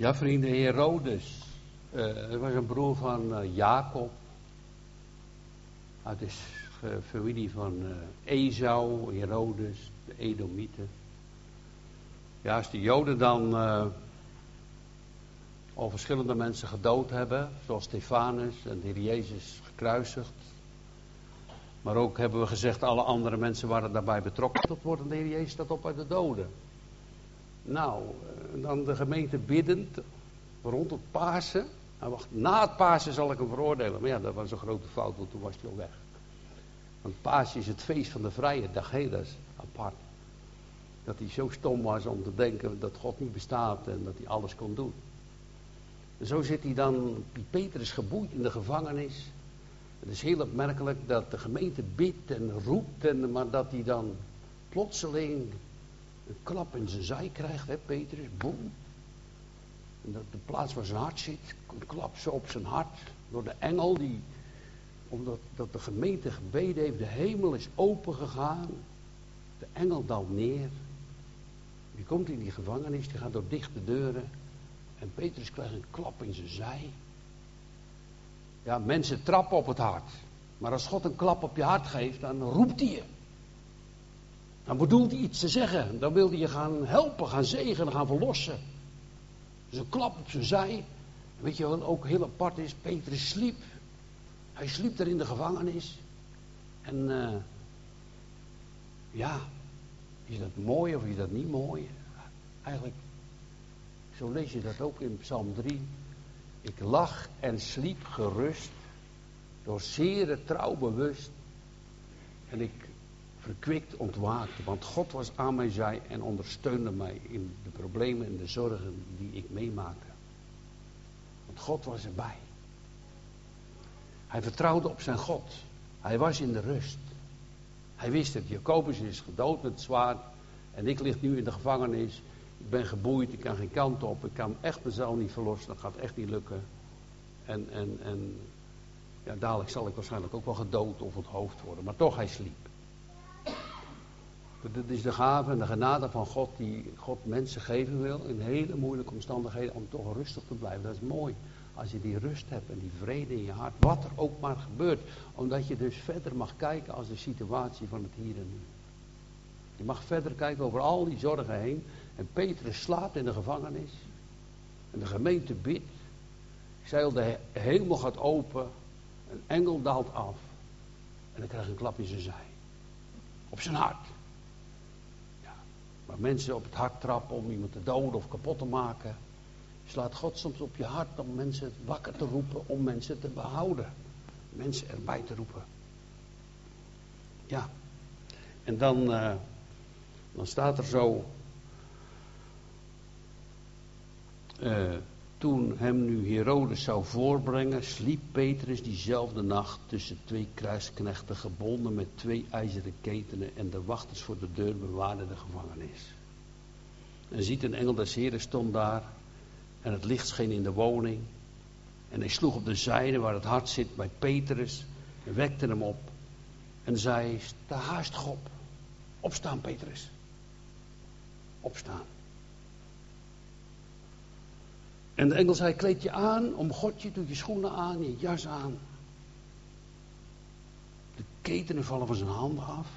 Ja, vrienden, Herodes. Uh, het was een broer van uh, Jacob. Uit de familie van uh, Esau, Herodes, de Edomieten. Ja, als de Joden dan al verschillende mensen gedood hebben, zoals Stefanus en de Heer Jezus gekruisigd. Maar ook hebben we gezegd, alle andere mensen waren daarbij betrokken. Tot wordt de Heer Jezus dat op uit de doden. Nou, eh, dan de gemeente biddend rond het Pasen. Nou, wacht, na het Pasen zal ik hem veroordelen. Maar ja, dat was een grote fout, want toen was hij al weg. Want Pasen is het feest van de vrije dag. Hé, dat apart. Dat hij zo stom was om te denken dat God niet bestaat en dat hij alles kon doen. En zo zit hij dan, Petrus geboeid in de gevangenis. Het is heel opmerkelijk dat de gemeente bidt en roept, en, maar dat hij dan plotseling een klap in zijn zij krijgt, hè, Petrus, boem. En dat de plaats waar zijn hart zit, een klap zo op zijn hart. Door de engel die, omdat dat de gemeente gebeden heeft, de hemel is open gegaan. De engel daalt neer. Die komt in die gevangenis, die gaat door dichte deuren. En Petrus krijgt een klap in zijn zij. Ja, mensen trappen op het hart. Maar als God een klap op je hart geeft, dan roept hij je. Dan bedoelt hij iets te zeggen. Dan wil hij je gaan helpen, gaan zegenen, gaan verlossen. Dus een klap op zijn zij. Weet je wat ook heel apart is? Petrus sliep. Hij sliep er in de gevangenis. En uh, ja, is dat mooi of is dat niet mooi? Eigenlijk, zo lees je dat ook in Psalm 3. Ik lag en sliep gerust, door zeer trouw bewust. En ik verkwikt ontwaakte. Want God was aan mij zij en ondersteunde mij in de problemen en de zorgen die ik meemaakte. Want God was erbij. Hij vertrouwde op zijn God. Hij was in de rust. Hij wist het. Jacobus is gedood met het zwaard. En ik lig nu in de gevangenis. Ik ben geboeid. Ik kan geen kant op. Ik kan echt mezelf niet verlossen. Dat gaat echt niet lukken. En, en, en ja, dadelijk zal ik waarschijnlijk ook wel gedood of het hoofd worden. Maar toch, hij sliep. Dat is de gave en de genade van God die God mensen geven wil in hele moeilijke omstandigheden om toch rustig te blijven. Dat is mooi. Als je die rust hebt en die vrede in je hart, wat er ook maar gebeurt. Omdat je dus verder mag kijken als de situatie van het hier en nu. Je mag verder kijken over al die zorgen heen. En Petrus slaapt in de gevangenis. En de gemeente bidt. Zeil de hemel gaat open. Een engel daalt af. En dan krijgt een klap in zijn zij. Op zijn hart. Waar mensen op het hart trappen om iemand te doden of kapot te maken. Slaat God soms op je hart om mensen wakker te roepen, om mensen te behouden. Mensen erbij te roepen. Ja. En dan, uh, dan staat er zo. Uh, toen hem nu Herodes zou voorbrengen, sliep Petrus diezelfde nacht tussen twee kruisknechten gebonden met twee ijzeren ketenen en de wachters voor de deur bewaarden de gevangenis. En ziet een engel des Heren stond daar en het licht scheen in de woning. En hij sloeg op de zijde waar het hart zit bij Petrus en wekte hem op en zei, sta haast op, opstaan Petrus, opstaan. En de engel zei, kleed je aan, omgod je, doe je schoenen aan, je jas aan. De ketenen vallen van zijn handen af.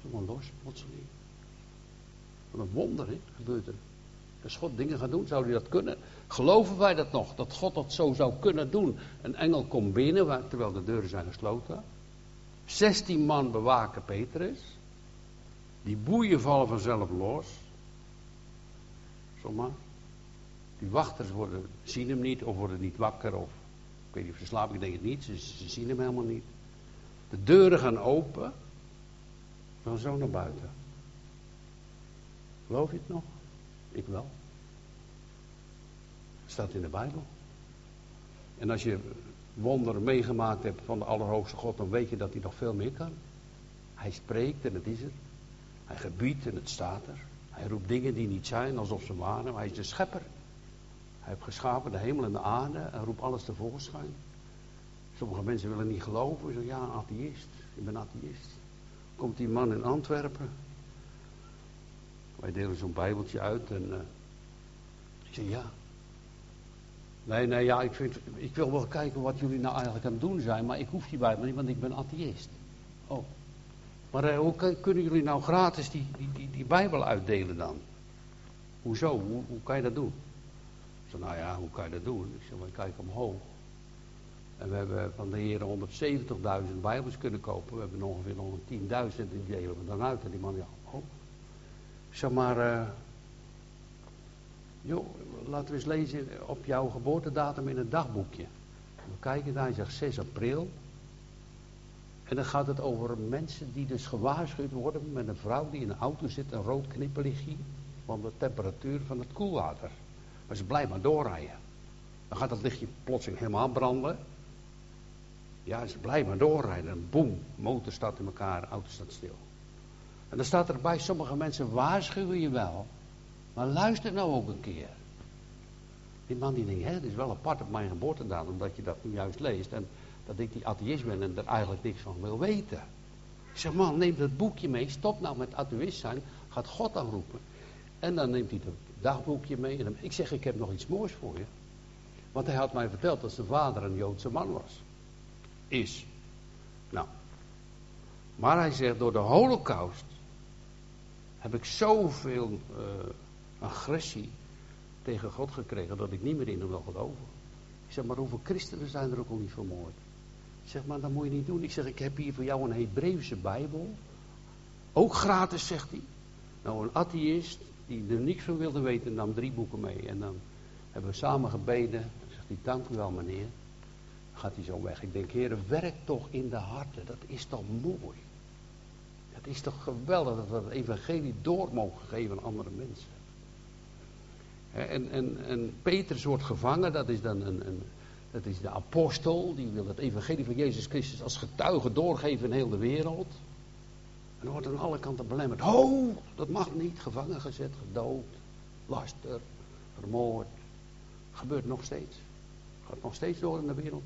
Gewoon los, plotseling. Wat een wonder, hè, gebeurt er. Als God dingen gaat doen, zou hij dat kunnen? Geloven wij dat nog, dat God dat zo zou kunnen doen? Een engel komt binnen, terwijl de deuren zijn gesloten. 16 man bewaken Petrus. Die boeien vallen vanzelf los. Zomaar. Die wachters worden, zien hem niet of worden niet wakker. Of, ik weet niet of ze slapen, ik denk het niet. Ze, zien hem helemaal niet. De deuren gaan open. Dan zo naar buiten. Geloof je het nog? Ik wel. Staat in de Bijbel. En als je wonderen meegemaakt hebt van de Allerhoogste God, dan weet je dat hij nog veel meer kan. Hij spreekt en het is er. Hij gebiedt en het staat er. Hij roept dingen die niet zijn alsof ze waren. Maar hij is de schepper. Heeft geschapen de hemel en de aarde en roept alles tevoorschijn. Sommige mensen willen niet geloven. Zeggen, ja, atheïst. Ik ben atheïst. Komt die man in Antwerpen. Wij delen zo'n bijbeltje uit en uh, ik zeg ja. Nee, nee, ja, ik, vind, ik wil wel kijken wat jullie nou eigenlijk aan het doen zijn, maar ik hoef die Bijbel niet, want ik ben atheïst. Oh. Maar eh, hoe kunnen jullie nou gratis die, die, die, die Bijbel uitdelen dan? Hoezo? Hoe, hoe kan je dat doen? Zei, nou ja, hoe kan je dat doen? Ik zei, maar kijk omhoog. En we hebben van de heren 170.000 Bijbels kunnen kopen. We hebben ongeveer nog 10.000 die delen we dan uit. En die man, ja, oh. Zeg maar, uh, joh, laten we eens lezen op jouw geboortedatum in het dagboekje. We kijken daar, hij zegt 6 april. En dan gaat het over mensen die dus gewaarschuwd worden met een vrouw die in een auto zit, een rood knipperlichtje van de temperatuur van het koelwater. Maar ze blijft maar doorrijden. Dan gaat dat lichtje plotseling helemaal branden. Ja, ze blijft maar doorrijden. En boem, motor staat in elkaar, auto staat stil. En dan staat erbij, sommige mensen waarschuwen je wel. Maar luister nou ook een keer. Die man die denkt, hè, het is wel apart op mijn geboortedatum omdat je dat nu juist leest. En dat ik die atheïst ben en er eigenlijk niks van wil weten. Ik zeg, man, neem dat boekje mee, stop nou met atheïst zijn, gaat God aanroepen. En dan neemt hij het dagboekje mee. En ik zeg, ik heb nog iets moois voor je. Want hij had mij verteld dat zijn vader een Joodse man was. Is. Nou. Maar hij zegt, door de holocaust heb ik zoveel uh, agressie tegen God gekregen dat ik niet meer in hem wil geloven. Ik zeg, maar hoeveel christenen zijn er ook al niet vermoord? Ik zeg, maar dat moet je niet doen. Ik zeg, ik heb hier voor jou een Hebreeuwse Bijbel. Ook gratis, zegt hij. Nou, een atheïst die er niks van wilde weten, nam drie boeken mee. En dan hebben we samen gebeden. Dan zegt hij, dank u wel meneer. Dan gaat hij zo weg. Ik denk, heren, werk toch in de harten. Dat is toch mooi. Het is toch geweldig dat we het evangelie door mogen geven aan andere mensen. En, en, en Petrus wordt gevangen, dat is dan een, een, dat is de apostel, die wil het evangelie van Jezus Christus als getuige doorgeven in heel de wereld. En wordt aan alle kanten belemmerd. Ho, dat mag niet. Gevangen gezet, gedood, laster, vermoord. Gebeurt nog steeds. Gaat nog steeds door in de wereld.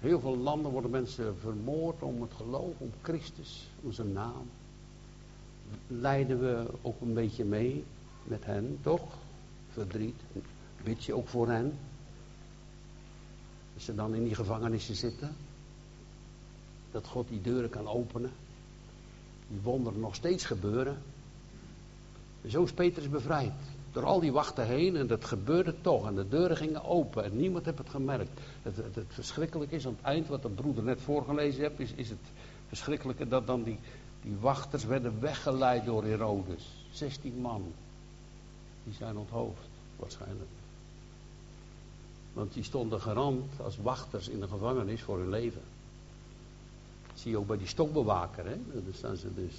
Heel veel landen worden mensen vermoord om het geloof, om Christus, om zijn naam. Leiden we ook een beetje mee met hen, toch? Verdriet. Bid je ook voor hen? Als ze dan in die gevangenissen zitten. Dat God die deuren kan openen. Die wonderen nog steeds gebeuren. zo is Petrus bevrijd. Door al die wachten heen en dat gebeurde toch. En de deuren gingen open en niemand heeft het gemerkt. Het, het, verschrikkelijke is aan het eind, wat de broeder net voorgelezen heeft, is, is het verschrikkelijke dat dan die, die wachters werden weggeleid door Herodes. 16 man. Die zijn onthoofd, waarschijnlijk. Want die stonden garant als wachters in de gevangenis voor hun leven. Zie je ook bij die stokbewaker, hè? Dan staan ze dus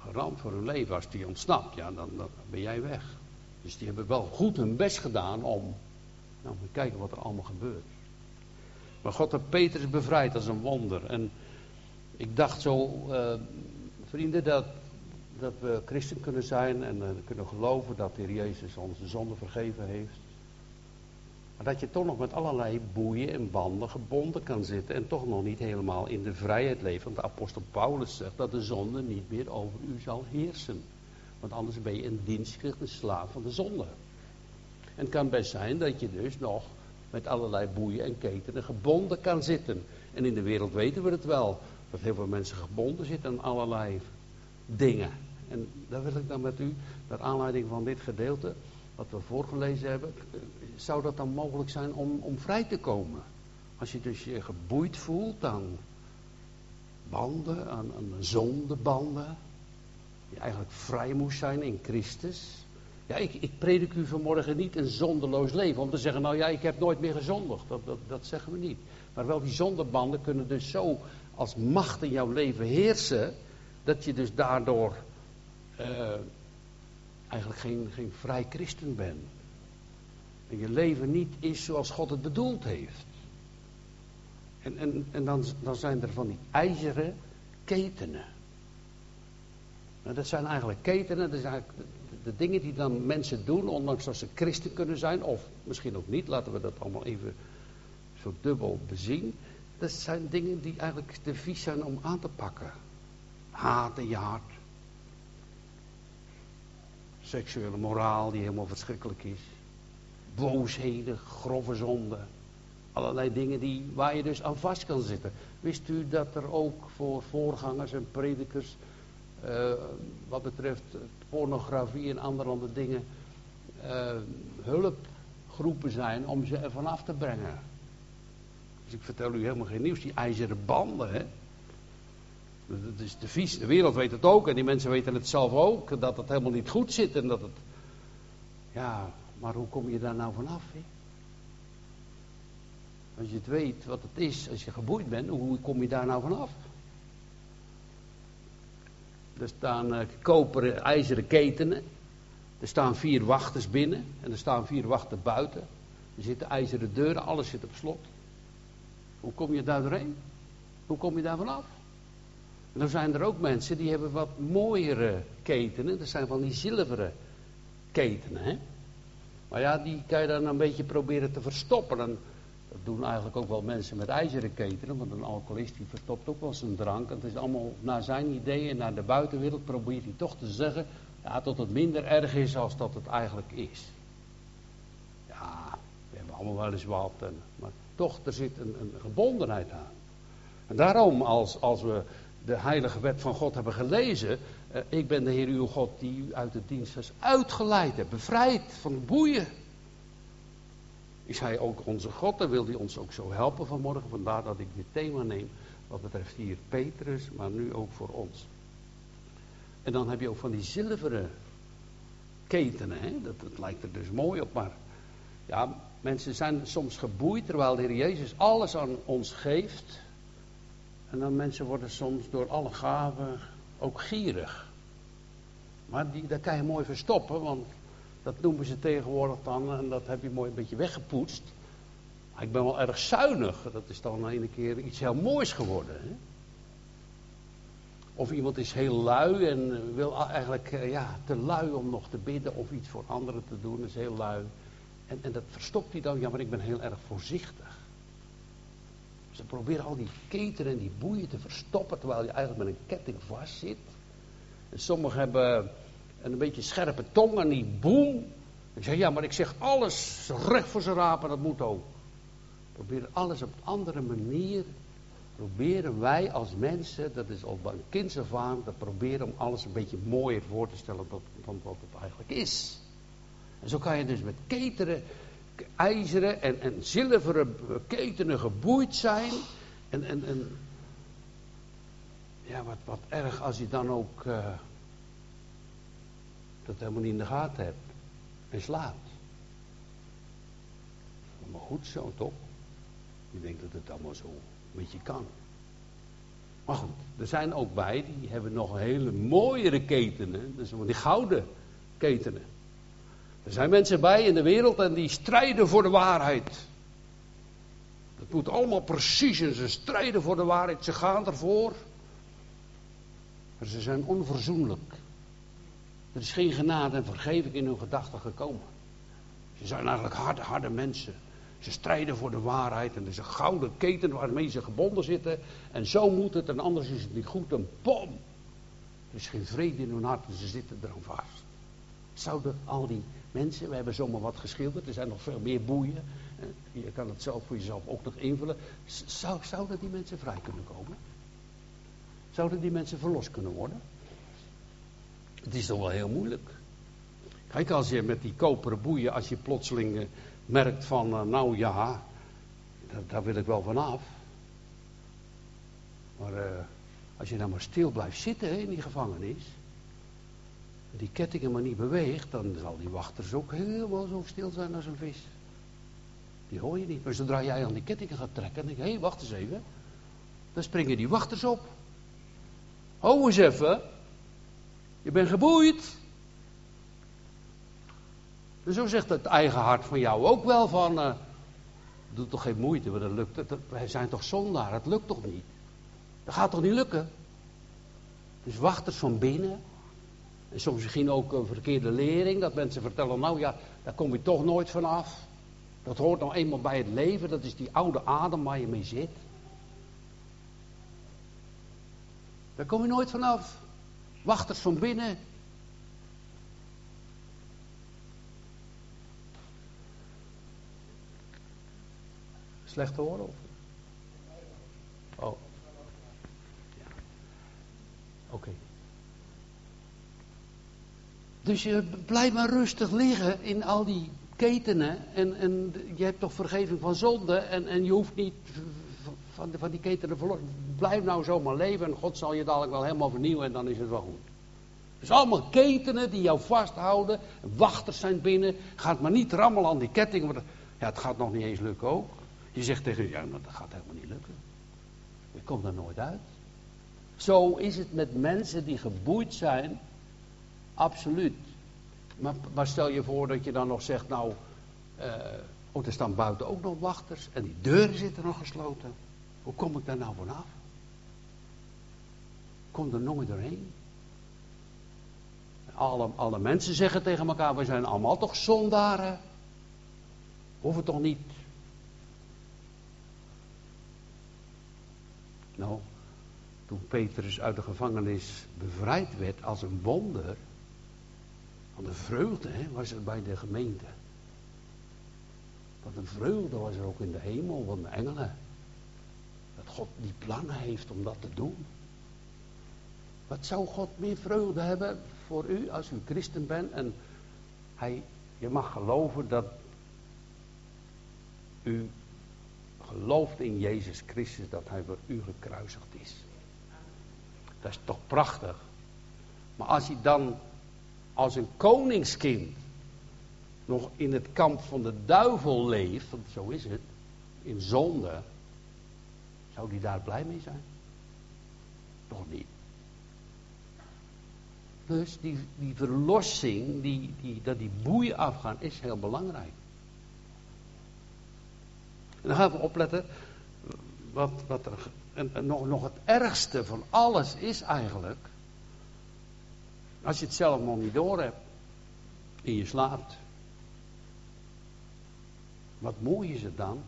garant voor hun leven. Als die ontsnapt, ja, dan, dan ben jij weg. Dus die hebben wel goed hun best gedaan om nou, te kijken wat er allemaal gebeurt. Maar God heeft Petrus bevrijd als een wonder. En ik dacht zo, uh, vrienden, dat dat we christen kunnen zijn en uh, kunnen geloven dat de Heer Jezus onze zonde vergeven heeft. Maar dat je toch nog met allerlei boeien en banden gebonden kan zitten en toch nog niet helemaal in de vrijheid leven. Want de apostel Paulus zegt dat de zonde niet meer over u zal heersen. Want anders ben je een dienstknecht, een slaaf van de zonde. En het kan best zijn dat je dus nog met allerlei boeien en ketenen gebonden kan zitten. En in de wereld weten we het wel. Dat heel veel mensen gebonden zitten aan allerlei dingen. En daar wil ik dan met u, naar aanleiding van dit gedeelte, wat we voorgelezen hebben, zou dat dan mogelijk zijn om, om vrij te komen? Als je dus je geboeid voelt aan banden, aan, zondebanden, die eigenlijk vrij moest zijn in Christus. Ja, ik, ik predik u vanmorgen niet een zondeloos leven om te zeggen, nou ja, ik heb nooit meer gezondigd. Dat, dat, dat zeggen we niet. Maar wel die zondebanden kunnen dus zo als macht in jouw leven heersen, dat je dus daardoor uh, eigenlijk geen, geen vrij christen bent. En je leven niet is zoals God het bedoeld heeft. En, en, en dan, dan zijn er van die ijzeren ketenen. Nou, dat zijn eigenlijk ketenen, dat zijn eigenlijk de, dingen die dan mensen doen, ondanks dat ze christen kunnen zijn, of misschien ook niet, laten we dat allemaal even zo dubbel bezien. Dat zijn dingen die eigenlijk te vies zijn om aan te pakken. Haat in je hart, seksuele moraal die helemaal verschrikkelijk is. Boosheden, grove zonden. Allerlei dingen die, waar je dus aan vast kan zitten. Wist u dat er ook voor voorgangers en predikers, eh, wat betreft pornografie en andere dingen, uh, hulpgroepen zijn om ze ervan af te brengen? Dus ik vertel u helemaal geen nieuws, die ijzeren banden, hè. Dat is de vies. De wereld weet het ook en die mensen weten het zelf ook. Dat het helemaal niet goed zit en dat het. Ja, maar hoe kom je daar nou vanaf? Hè? Als je het weet wat het is, als je geboeid bent, hoe kom je daar nou vanaf? Er staan uh, koperen, ijzeren ketenen. Er staan vier wachters binnen en er staan vier wachters buiten. Er zitten ijzeren deuren, alles zit op slot. Hoe kom je daar doorheen? Hoe kom je daar vanaf? En dan zijn er ook mensen die hebben wat mooiere ketenen. Dat zijn van die zilveren ketenen. Hè? Maar ja, die kan je dan een beetje proberen te verstoppen. En dat doen eigenlijk ook wel mensen met ijzeren ketenen. Want een alcoholist die verstopt ook wel zijn drank. En het is allemaal naar zijn ideeën, naar de buitenwereld probeert hij toch te zeggen. Ja, dat het minder erg is als dat het eigenlijk is. Ja, we hebben allemaal wel eens wat. Maar toch, er zit een, een gebondenheid aan. En daarom, als, als we de heilige wet van God hebben gelezen. Uh, ik ben de Heer uw God die u uit de dienst has uitgeleid hebt, bevrijd van boeien. Is hij ook onze God en wil hij ons ook zo helpen vanmorgen. Vandaar dat ik dit thema neem wat betreft hier Petrus, maar nu ook voor ons. En dan heb je ook van die zilveren ketenen. Hè? Dat, dat lijkt er dus mooi op, maar ja, mensen zijn soms geboeid terwijl de Heer Jezus alles aan ons geeft. En dan mensen worden soms door alle gaven ook gierig. Maar die, dat kan je mooi verstoppen, want dat noemen ze tegenwoordig dan, en dat heb je mooi een beetje weggepoetst. Maar ik ben wel erg zuinig, dat is dan een keer iets heel moois geworden. Hè? Of iemand is heel lui en wil eigenlijk eh, ja, te lui om nog te bidden of iets voor anderen te doen, is heel lui. En, en dat verstopt hij dan, ja maar ik ben heel erg voorzichtig. Ze proberen al die ketenen en die boeien te verstoppen terwijl je eigenlijk met een ketting vast zit. En sommigen hebben een beetje scherpe tong en die boem. Ik zeg, ja, maar ik zeg alles recht voor zijn rapen, dat moet ook. Proberen alles op een andere manier. Proberen wij als mensen, dat is al een aan, dat proberen om alles een beetje mooier voor te stellen dan wat het eigenlijk is. En zo kan je dus met ketenen ijzeren en, en zilveren ketenen geboeid zijn. En, en, en ja, wat, wat erg als je dan ook uh, dat helemaal niet in de gaten hebt en slaapt. Maar goed zo, toch? Je denkt dat het allemaal zo een beetje kan. Maar goed, er zijn ook bij, die hebben nog hele mooiere ketenen. Dus die gouden ketenen. Er zijn mensen bij in de wereld en die strijden voor de waarheid. Dat moet allemaal precies en ze strijden voor de waarheid. Ze gaan ervoor. Maar ze zijn onverzoenlijk. Er is geen genade en vergeving in hun gedachten gekomen. Ze zijn eigenlijk harde, harde mensen. Ze strijden voor de waarheid en er is een gouden keten waarmee ze gebonden zitten. En zo moet het en anders is het niet goed. En bom! Er is geen vrede in hun hart en ze zitten er aan vast. Zouden al die mensen. We hebben zomaar wat geschilderd. Er zijn nog veel meer boeien. Je kan het zelf voor jezelf ook nog invullen. Zou, zouden die mensen vrij kunnen komen? Zouden die mensen verlost kunnen worden? Het is toch wel heel moeilijk. Kijk, als je met die koperen boeien, als je plotseling eh, merkt van, uh, nou ja, daar, wil ik wel vanaf. Maar als je dan maar stil blijft zitten in die gevangenis, die kettingen maar niet beweegt, dan zal die wachters ook helemaal zo stil zijn als een vis. Die hoor je niet. Maar zodra jij aan die kettingen gaat trekken, denk je, hé, hey, wacht eens even. Dan springen die wachters op. Hou eens even. Je bent geboeid. En zo zegt het eigen hart van jou ook wel van, uh, doe toch geen moeite, want dat lukt, wij zijn toch zondaar, het lukt toch niet. Dat gaat toch niet lukken? Dus wachters van binnen, en soms misschien ook een verkeerde lering, dat mensen vertellen, nou ja, daar kom je toch nooit vanaf. Dat hoort nou eenmaal bij het leven, dat is die oude adem waar je mee zit. Daar kom je nooit vanaf. Wachters van binnen. Slecht horen? Of? Oh. Ja. Oké. Dus je blijft maar rustig liggen in al die ketenen. En, en je hebt toch vergeving van zonde. En, en je hoeft niet van, van die ketenen verloren. Blijf nou zomaar leven. En God zal je dadelijk wel helemaal vernieuwen. En dan is het wel goed. Dus allemaal ketenen die jou vasthouden. Wachters zijn binnen. Gaat maar niet rammelen aan die kettingen. Ja, het gaat nog niet eens lukken ook. Je zegt tegen je, ja, maar dat gaat helemaal niet lukken. Je komt er nooit uit. Zo is het met mensen die geboeid zijn. Absoluut. Maar, stel je voor dat je dan nog zegt, nou, uh, er staan buiten ook nog wachters. En die deuren zitten nog gesloten. Hoe kom ik daar nou vanaf? Kom er nooit doorheen. Alle, alle mensen zeggen tegen elkaar, we zijn allemaal toch zondaren. Hoeven toch niet. Nou, toen Petrus uit de gevangenis bevrijd werd als een wonder, van de vreugde hè, was er bij de gemeente. Wat een vreugde was er ook in de hemel van de engelen. Dat God die plannen heeft om dat te doen. Wat zou God meer vreugde hebben voor u als u christen bent en hij, je mag geloven dat u gelooft in Jezus Christus dat hij voor u gekruisigd is. Dat is toch prachtig. Maar als hij dan als een koningskind nog in het kamp van de duivel leeft, want zo is het, in zonde, zou hij daar blij mee zijn? Toch niet. Dus die, die verlossing, die, die, dat die boeien afgaan, is heel belangrijk. En dan gaan we opletten, wat, wat er, en, nog, nog het ergste van alles is eigenlijk, als je het zelf nog niet door hebt, en je slaapt. Wat mooi is het dan,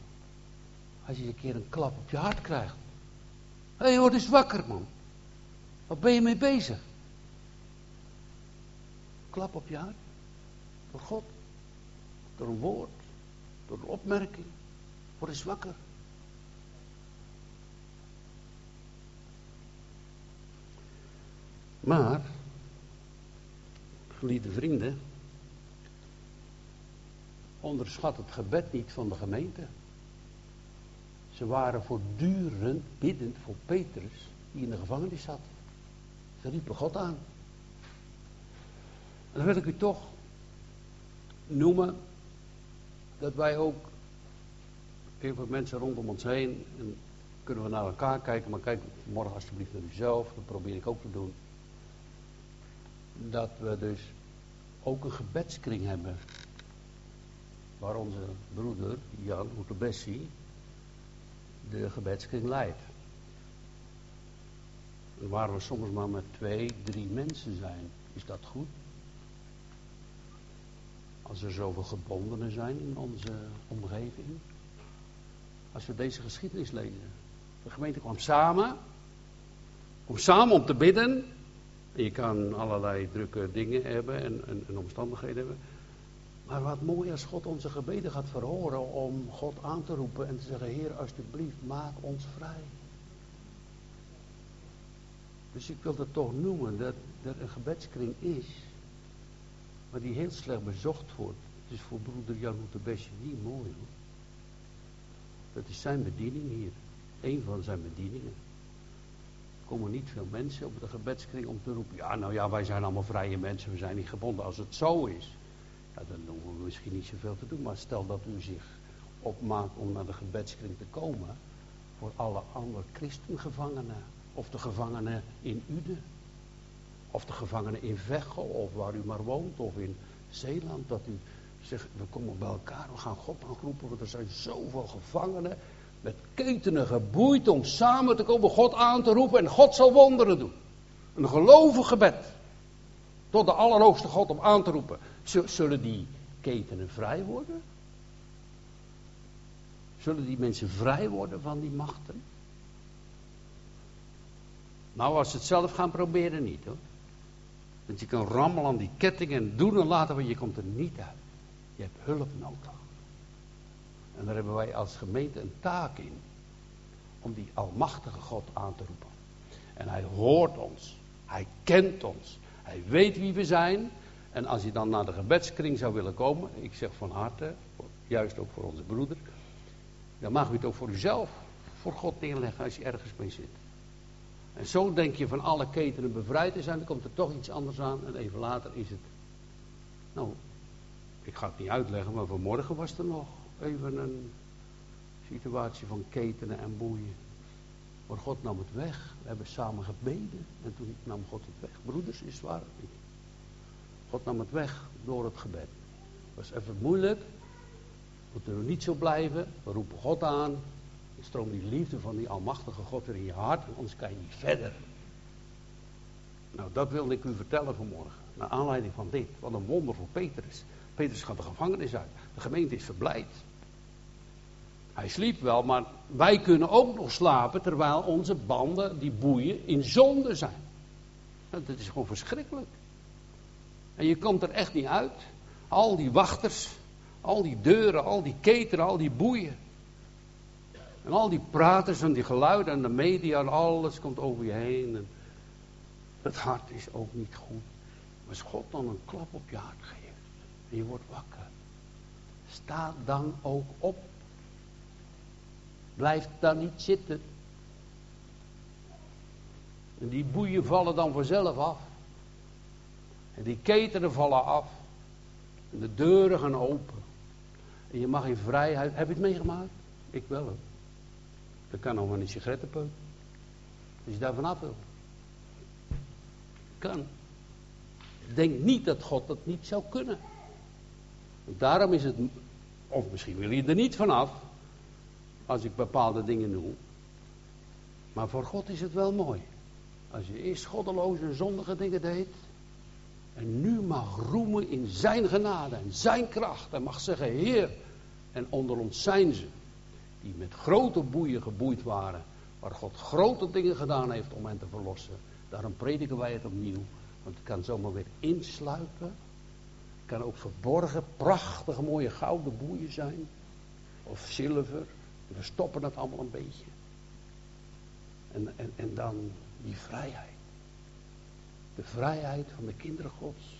als je een keer een klap op je hart krijgt. Hé, hey, word eens wakker, man. Wat ben je mee bezig? Klap op je hart. Door God. Door een woord. Door een opmerking. Word eens wakker. Maar, geliefde vrienden, onderschat het gebed niet van de gemeente. Ze waren voortdurend biddend voor Petrus, die in de gevangenis zat. Ze riepen God aan. En dan wil ik u toch noemen dat wij ook, heel veel mensen rondom ons heen, en kunnen we naar elkaar kijken, maar kijk morgen alsjeblieft naar uzelf, dat probeer ik ook te doen. Dat we dus ook een gebedskring hebben. Waar onze broeder Jan Oetebessi de gebedskring leidt. Waar we soms maar met twee, drie mensen zijn, is dat goed? Als er zoveel gebondenen zijn in onze omgeving. Als we deze geschiedenis lezen. De gemeente kwam samen. Om samen om te bidden. Je kan allerlei drukke dingen hebben en, en, en omstandigheden hebben. Maar wat mooi als God onze gebeden gaat verhoren om God aan te roepen en te zeggen, Heer, alsjeblieft, maak ons vrij. Dus ik wil dat toch noemen, dat er een gebedskring is, maar die heel slecht bezocht wordt. Het is voor broeder Jan Besje niet mooi hoor. Dat is zijn bediening hier. Een van zijn bedieningen. Komen niet veel mensen op de gebedskring om te roepen. Ja, nou ja, wij zijn allemaal vrije mensen, we zijn niet gebonden. Als het zo is, dan hoeven we misschien niet zoveel te doen. Maar stel dat u zich opmaakt om naar de gebedskring te komen. Voor alle andere christengevangenen. Of de gevangenen in Uden. Of de gevangenen in Veghel. Of waar u maar woont. Of in Zeeland. Dat u zegt, we komen bij elkaar. We gaan God aanroepen. Want er zijn zoveel gevangenen. Met ketenen geboeid om samen te komen. God aan te roepen. En God zal wonderen doen. Een gelovig gebed. Tot de Allerhoogste God om aan te roepen. Zullen die ketenen vrij worden? Zullen die mensen vrij worden van die machten? Nou, als ze het zelf gaan proberen, niet hoor. Want je kan rammelen aan die kettingen en doen en laten, maar je komt er niet uit. Je hebt hulp nodig. En daar hebben wij als gemeente een taak in. Om die almachtige God aan te roepen. En hij hoort ons. Hij kent ons. Hij weet wie we zijn. En als je dan naar de gebedskring zou willen komen, ik zeg van harte, juist ook voor onze broeder, dan mag u het ook voor uzelf, voor God neerleggen als je ergens mee zit. En zo denk je van alle ketenen bevrijd te zijn, dan komt er toch iets anders aan en even later is het. Nou, ik ga het niet uitleggen, maar vanmorgen was er nog even een situatie van ketenen en boeien. Maar God nam het weg. We hebben samen gebeden en toen nam God het weg. Broeders, is waar? God nam het weg door het gebed. Het was even moeilijk. Moeten we niet zo blijven. We roepen God aan. Dan die liefde van die almachtige God er in je hart. Anders kan je niet verder. Nou, dat wilde ik u vertellen vanmorgen. Naar aanleiding van dit. Wat een wonder voor Petrus. Petrus gaat de gevangenis uit. De gemeente is verblijd. Hij sliep wel, maar wij kunnen ook nog slapen terwijl onze banden, die boeien, in zonde zijn. Nou, dat is gewoon verschrikkelijk. En je komt er echt niet uit. Al die wachters, al die deuren, al die ketenen, al die boeien. En al die praters en die geluiden en de media en alles komt over je heen. En het hart is ook niet goed. Als God dan een klap op je hart geeft en je wordt wakker, sta dan ook op. Blijf dan niet zitten. En die boeien vallen dan vanzelf af. En die ketenen vallen af. En de deuren gaan open. En je mag in vrijheid. Heb je het meegemaakt? Ik wel. Dat kan nog maar een sigarettenpeuk. Als je daar vanaf wil. Kan. Denk niet dat God dat niet zou kunnen. Daarom is het. Of misschien wil je er niet vanaf. Als ik bepaalde dingen noem. Maar voor God is het wel mooi. Als je eerst goddeloze en zondige dingen deed. En nu mag roemen in zijn genade en zijn kracht. En mag zeggen, Heer. En onder ons zijn ze. Die met grote boeien geboeid waren. Waar God grote dingen gedaan heeft om hen te verlossen. Daarom prediken wij het opnieuw. Want het kan zomaar weer insluipen. Het kan ook verborgen, prachtige, mooie gouden boeien zijn. Of zilver. We stoppen het allemaal een beetje. En, en, en dan die vrijheid. De vrijheid van de kinderen Gods.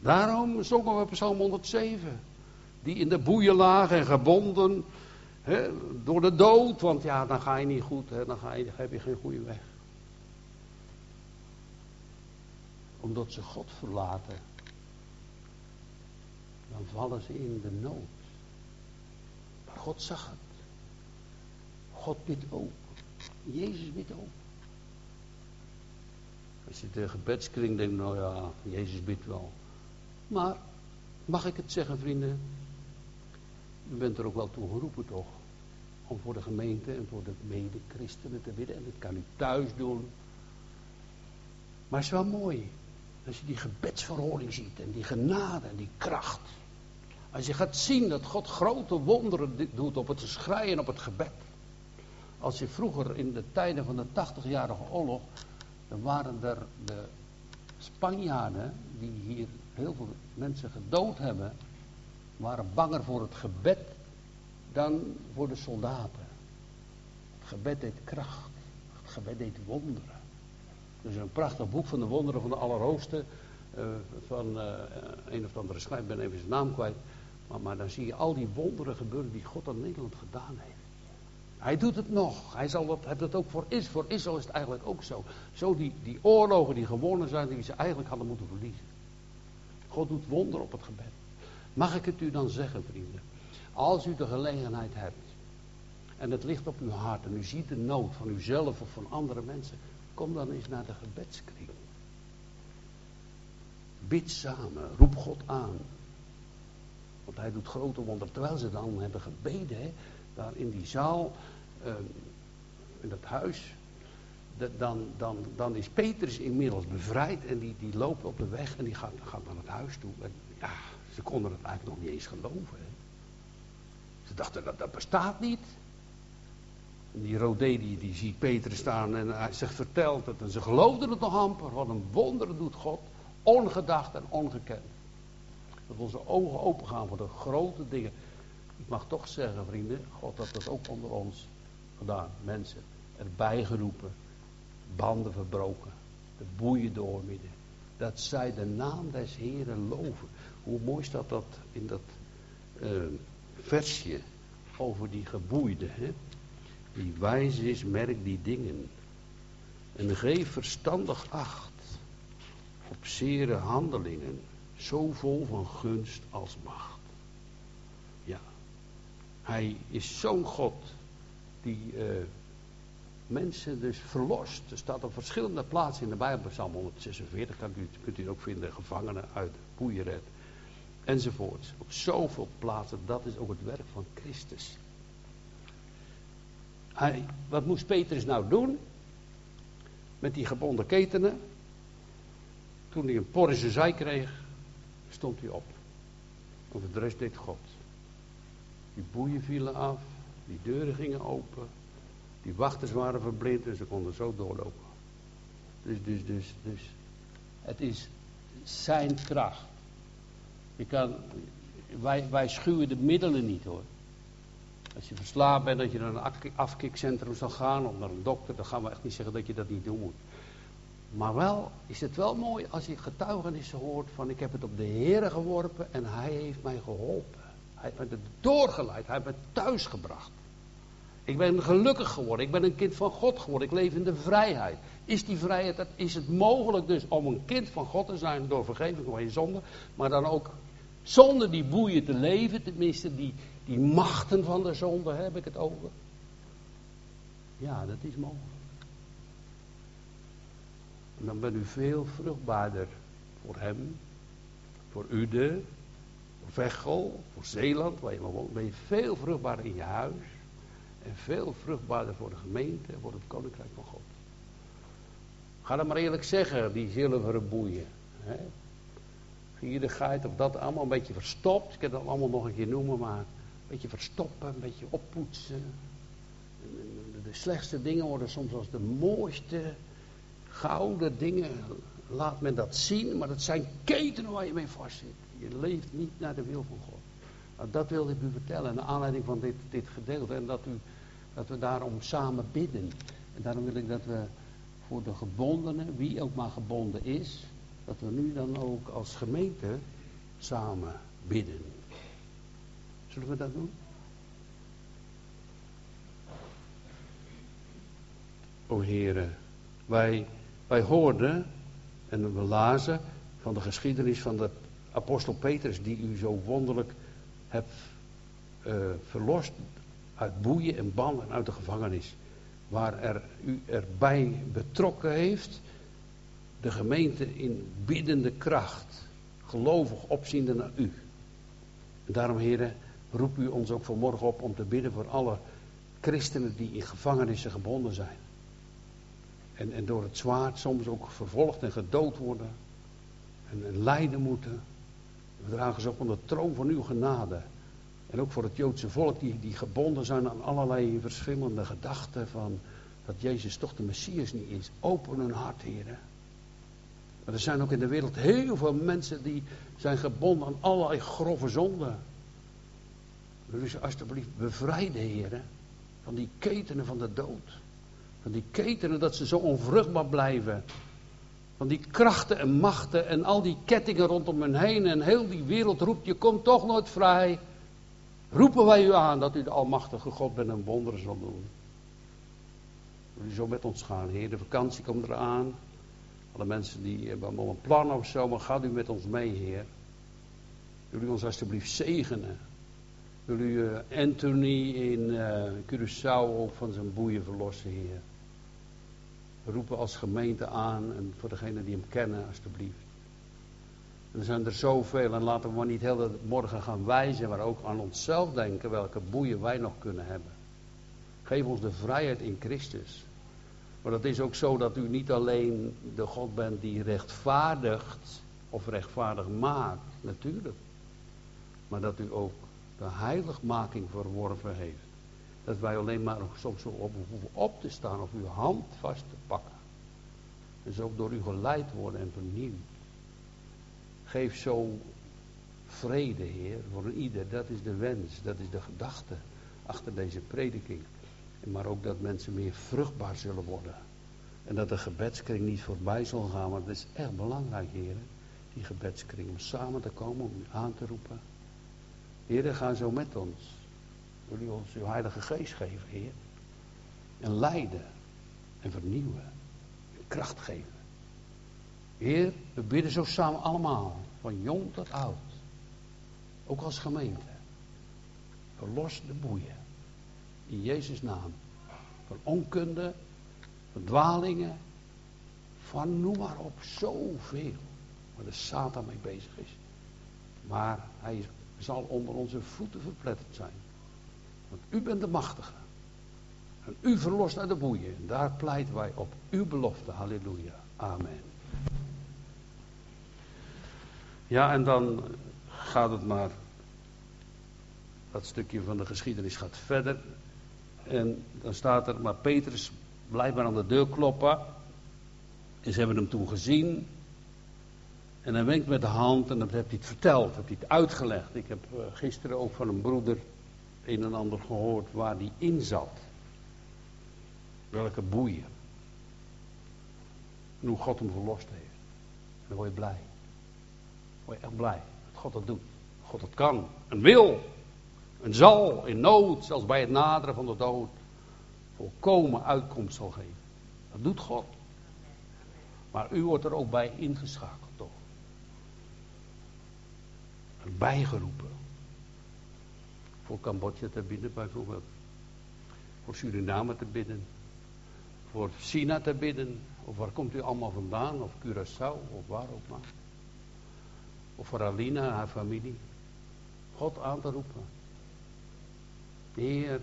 Daarom zongen we Psalm 107. Die in de boeien lagen en gebonden door de dood. Want ja, dan ga je niet goed, dan, ga je, dan heb je geen goede weg. Omdat ze God verlaten. Dan vallen ze in de nood. Maar God zag het. God bidt ook. Jezus bidt ook. Als je de gebedskring denkt, nou ja, Jezus bidt wel. Maar, mag ik het zeggen vrienden? U bent er ook wel toe geroepen toch? Om voor de gemeente en voor de mede-christenen te bidden. En dat kan u thuis doen. Maar het is wel mooi. Als je die gebedsverhoring ziet en die genade en die kracht. Als je gaat zien dat God grote wonderen doet op het schreien en op het gebed. Als je vroeger in de tijden van de 80-jarige oorlog, dan waren er de Spanjaarden, die hier heel veel mensen gedood hebben, waren banger voor het gebed dan voor de soldaten. Het gebed deed kracht, het gebed deed wonderen. Er is een prachtig boek van de wonderen van de Allerhoogste, uh, van uh, een of andere schrijver, ik ben even zijn naam kwijt. Maar, maar dan zie je al die wonderen gebeuren die God aan Nederland gedaan heeft. Hij doet het nog. Hij zal dat, heeft het ook voor Israël. Voor Israël is het eigenlijk ook zo. Zo die, die oorlogen die gewonnen zijn, die ze eigenlijk hadden moeten verliezen. God doet wonder op het gebed. Mag ik het u dan zeggen, vrienden? Als u de gelegenheid hebt. En het ligt op uw hart. En u ziet de nood van uzelf of van andere mensen. Kom dan eens naar de gebedskring. Bid samen. Roep God aan. Want hij doet grote wonderen. Terwijl ze dan hebben gebeden. Hè, daar in die zaal, uh, in dat huis, dan, dan, dan is Petrus inmiddels bevrijd en die, die loopt op de weg en die gaat, naar het huis toe. En ja, ze konden het eigenlijk nog niet eens geloven. Hè. Ze dachten dat dat bestaat niet. Die Rodé die, die ziet Petrus staan en hij zegt vertelt het. En ze geloofden het nog amper. Wat een wonder doet God. Ongedacht en ongekend. Dat onze ogen open gaan voor de grote dingen mag toch zeggen, vrienden, God had dat ook onder ons gedaan. Mensen erbij geroepen, banden verbroken, de boeien doormidden. Dat zij de naam des Heren loven. Hoe mooi staat dat in dat uh, versje over die geboeide. Hè? Die wijs is, merk die dingen. En geef verstandig acht op zere handelingen, zo vol van gunst als macht. Hij is zo'n God die uh, mensen dus verlost. Er staat op verschillende plaatsen in de Bijbel, Psalm 146, kan u, kunt u ook vinden, gevangenen uit boeienred. Enzovoort. Op zoveel plaatsen, dat is ook het werk van Christus. Hij, wat moest Petrus nou doen? Met die gebonden ketenen. Toen hij een por in zijn zij kreeg, stond hij op. Over de rest deed God. Die boeien vielen af, die deuren gingen open, die wachters waren verblind en ze konden zo doorlopen. Dus, dus, dus, dus. Het is zijn kracht. Je kan, wij, wij schuwen de middelen niet hoor. Als je verslaafd bent, dat je naar een afkikcentrum zal gaan of naar een dokter, dan gaan we echt niet zeggen dat je dat niet doen moet. Maar wel is het wel mooi als je getuigenissen hoort van ik heb het op de Heer geworpen en hij heeft mij geholpen. Hij heeft me doorgeleid, hij heeft me thuis gebracht. Ik ben gelukkig geworden, ik ben een kind van God geworden, ik leef in de vrijheid. Is die vrijheid, is het mogelijk dus om een kind van God te zijn door vergeving van je zonde, maar dan ook zonder die boeien te leven, tenminste die, die machten van de zonde heb ik het over. Ja, dat is mogelijk. En dan bent u veel vruchtbaarder voor hem, voor Ude, voor voor Zeeland, waar je maar woont. Ben je veel vruchtbaarder in je huis. En veel vruchtbaarder voor de gemeente en voor het koninkrijk van God. Ga dan maar eerlijk zeggen, die zilveren boeien. Hè? Gierigheid of dat allemaal een beetje verstopt. Ik kan dat allemaal nog een keer noemen, maar een beetje verstoppen, een beetje oppoetsen. De slechtste dingen worden soms als de mooiste gouden dingen. Laat men dat zien, maar dat zijn ketenen waar je mee vastzit. Je leeft niet naar de wil van God. Nou, dat wilde ik u vertellen, naar aanleiding van dit, dit gedeelte. En dat, u, dat we daarom samen bidden. En daarom wil ik dat we voor de gebondenen, wie ook maar gebonden is, dat we nu dan ook als gemeente samen bidden. Zullen we dat doen? O heren, wij, wij hoorden en we lazen van de geschiedenis van de apostel Petrus die u zo wonderlijk hebt uh, verlost uit boeien en banden uit de gevangenis. Waar er u erbij betrokken heeft de gemeente in biddende kracht, gelovig opziende naar u. En daarom, heren, roep u ons ook vanmorgen op om te bidden voor alle christenen die in gevangenissen gebonden zijn. En, en door het zwaard soms ook vervolgd en gedood worden. En, en lijden moeten. We dragen ze op onder de troon van uw genade. En ook voor het Joodse volk die, die gebonden zijn aan allerlei verschillende gedachten van dat Jezus toch de Messias niet is. Open hun hart, heren. Maar er zijn ook in de wereld heel veel mensen die zijn gebonden aan allerlei grove zonden. Dus alsjeblieft bevrijden, heren, van die ketenen van de dood. Die ketenen dat ze zo onvruchtbaar blijven. Van die krachten en machten en al die kettingen rondom hen heen. En heel die wereld roept, je komt toch nooit vrij. Roepen wij u aan dat u de almachtige God bent en wonderen zal doen. Wil u zo met ons gaan, Heer. De vakantie komt eraan. Alle mensen die hebben allemaal een plan of zo, maar gaat u met ons mee, Heer. Wil u ons alstublieft zegenen. Wil u uh, Anthony in uh, Curaçao ook van zijn boeien verlossen, Heer. Roepen als gemeente aan en voor degenen die hem kennen, alstublieft. er zijn er zoveel en laten we maar niet heel morgen gaan wijzen, maar ook aan onszelf denken welke boeien wij nog kunnen hebben. Geef ons de vrijheid in Christus. Maar het is ook zo dat u niet alleen de God bent die rechtvaardigt of rechtvaardig maakt, natuurlijk. Maar dat u ook de heiligmaking verworven heeft. Dat wij alleen maar soms zo op hoeven op te staan of uw hand vast te pakken. Dus ook door u geleid worden en vernieuwd. Geef zo vrede, Heer, voor ieder. Dat is de wens, dat is de gedachte achter deze prediking. Maar ook dat mensen meer vruchtbaar zullen worden. En dat de gebedskring niet voorbij zal gaan, want het is echt belangrijk, Heer. Die gebedskring, om samen te komen, om u aan te roepen. Heer, ga zo met ons. Wil u ons uw heilige geest geven, Heer. En leiden. En vernieuwen. En kracht geven. Heer, we bidden zo samen allemaal. Van jong tot oud. Ook als gemeente. Verlos de boeien. In Jezus' naam. Van onkunde. Van dwalingen. Van noem maar op. Zoveel. Waar de Satan mee bezig is. Maar hij zal onder onze voeten verpletterd zijn. Want u bent de machtige. En u verlost uit de boeien. En daar pleiten wij op uw belofte. Halleluja. Amen. Ja, en dan gaat het maar. Dat stukje van de geschiedenis gaat verder. En dan staat er, maar Petrus blijft maar aan de deur kloppen. En ze hebben hem toen gezien. En hij wenkt met de hand en dan heeft hij het verteld, heeft hij het uitgelegd. Ik heb eh, gisteren ook van een broeder een en ander gehoord waar die in zat. Welke boeien. En hoe God hem verlost heeft. En dan word je blij. Dan word je echt blij dat God dat doet. God het kan en wil en zal in nood, zelfs bij het naderen van de dood, volkomen uitkomst zal geven. Dat doet God. Maar u wordt er ook bij ingeschakeld, toch? Bijgeroepen. Voor Cambodja te bidden bijvoorbeeld. Voor Suriname te bidden. Voor China te bidden. Of waar komt u allemaal vandaan? Of Curaçao, of waar ook maar. Of voor Alina en haar familie. God aan te roepen. Heer,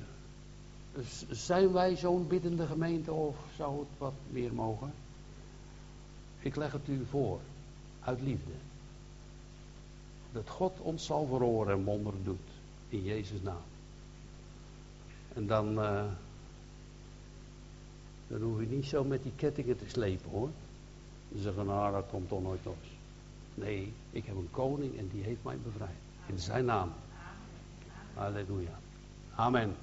zijn wij zo'n biddende gemeente of zou het wat meer mogen? Ik leg het u voor, uit liefde. Dat God ons zal verhoren en wonderen doet. In Jezus' naam. En dan, uh, dan hoef je niet zo met die kettingen te slepen hoor. Ze zeggen, nou dat komt toch nooit los. Nee, ik heb een koning en die heeft mij bevrijd. In zijn naam. Halleluja. Amen.